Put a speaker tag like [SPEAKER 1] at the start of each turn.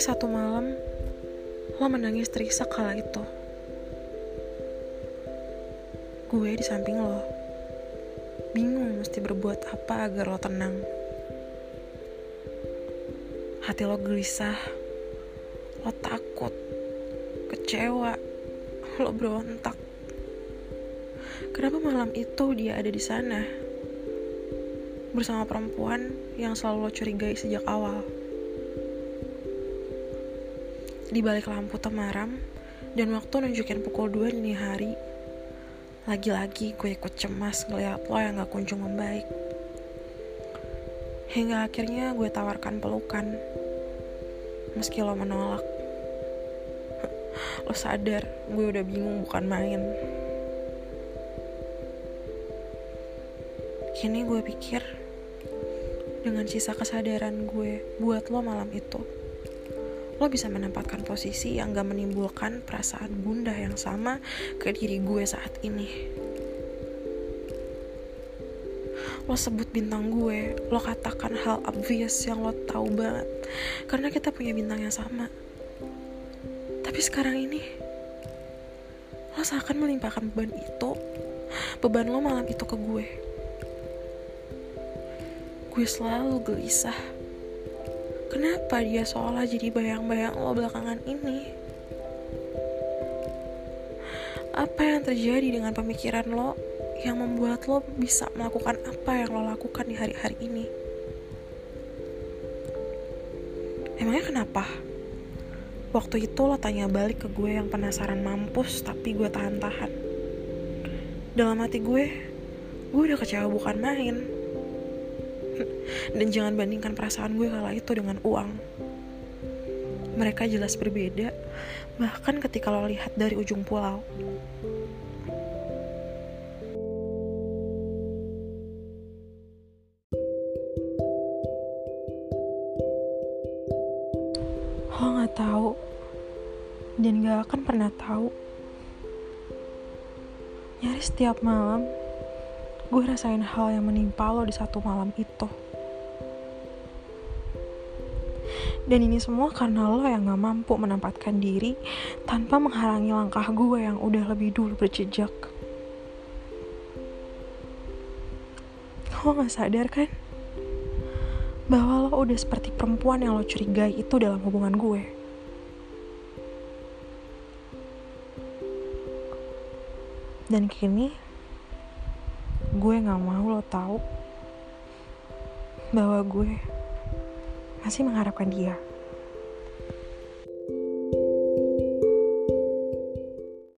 [SPEAKER 1] satu malam, lo menangis terisak kala itu. Gue di samping lo. Bingung mesti berbuat apa agar lo tenang. Hati lo gelisah. Lo takut. Kecewa. Lo berontak. Kenapa malam itu dia ada di sana? Bersama perempuan yang selalu lo curigai sejak awal. Di balik lampu temaram dan waktu nunjukin pukul 2 dini hari, lagi-lagi gue ikut cemas ngeliat lo yang gak kunjung membaik. Hingga akhirnya gue tawarkan pelukan, meski lo menolak. Lo sadar gue udah bingung bukan main. Kini gue pikir, dengan sisa kesadaran gue buat lo malam itu, lo bisa menempatkan posisi yang gak menimbulkan perasaan bunda yang sama ke diri gue saat ini. Lo sebut bintang gue, lo katakan hal obvious yang lo tahu banget, karena kita punya bintang yang sama. Tapi sekarang ini, lo seakan melimpahkan beban itu, beban lo malam itu ke gue. Gue selalu gelisah. Kenapa dia seolah jadi bayang-bayang lo belakangan ini? Apa yang terjadi dengan pemikiran lo yang membuat lo bisa melakukan apa yang lo lakukan di hari-hari ini? Emangnya kenapa? Waktu itu lo tanya balik ke gue yang penasaran mampus tapi gue tahan-tahan. Dalam hati gue, gue udah kecewa bukan main. Dan jangan bandingkan perasaan gue kala itu dengan uang. Mereka jelas berbeda, bahkan ketika lo lihat dari ujung pulau. Lo gak tahu dan gak akan pernah tahu. Nyaris setiap malam, gue rasain hal yang menimpa lo di satu malam itu. Dan ini semua karena lo yang gak mampu menempatkan diri tanpa menghalangi langkah gue yang udah lebih dulu berjejak. Lo gak sadar kan? Bahwa lo udah seperti perempuan yang lo curigai itu dalam hubungan gue. Dan kini, gue gak mau lo tahu bahwa gue masih mengharapkan dia.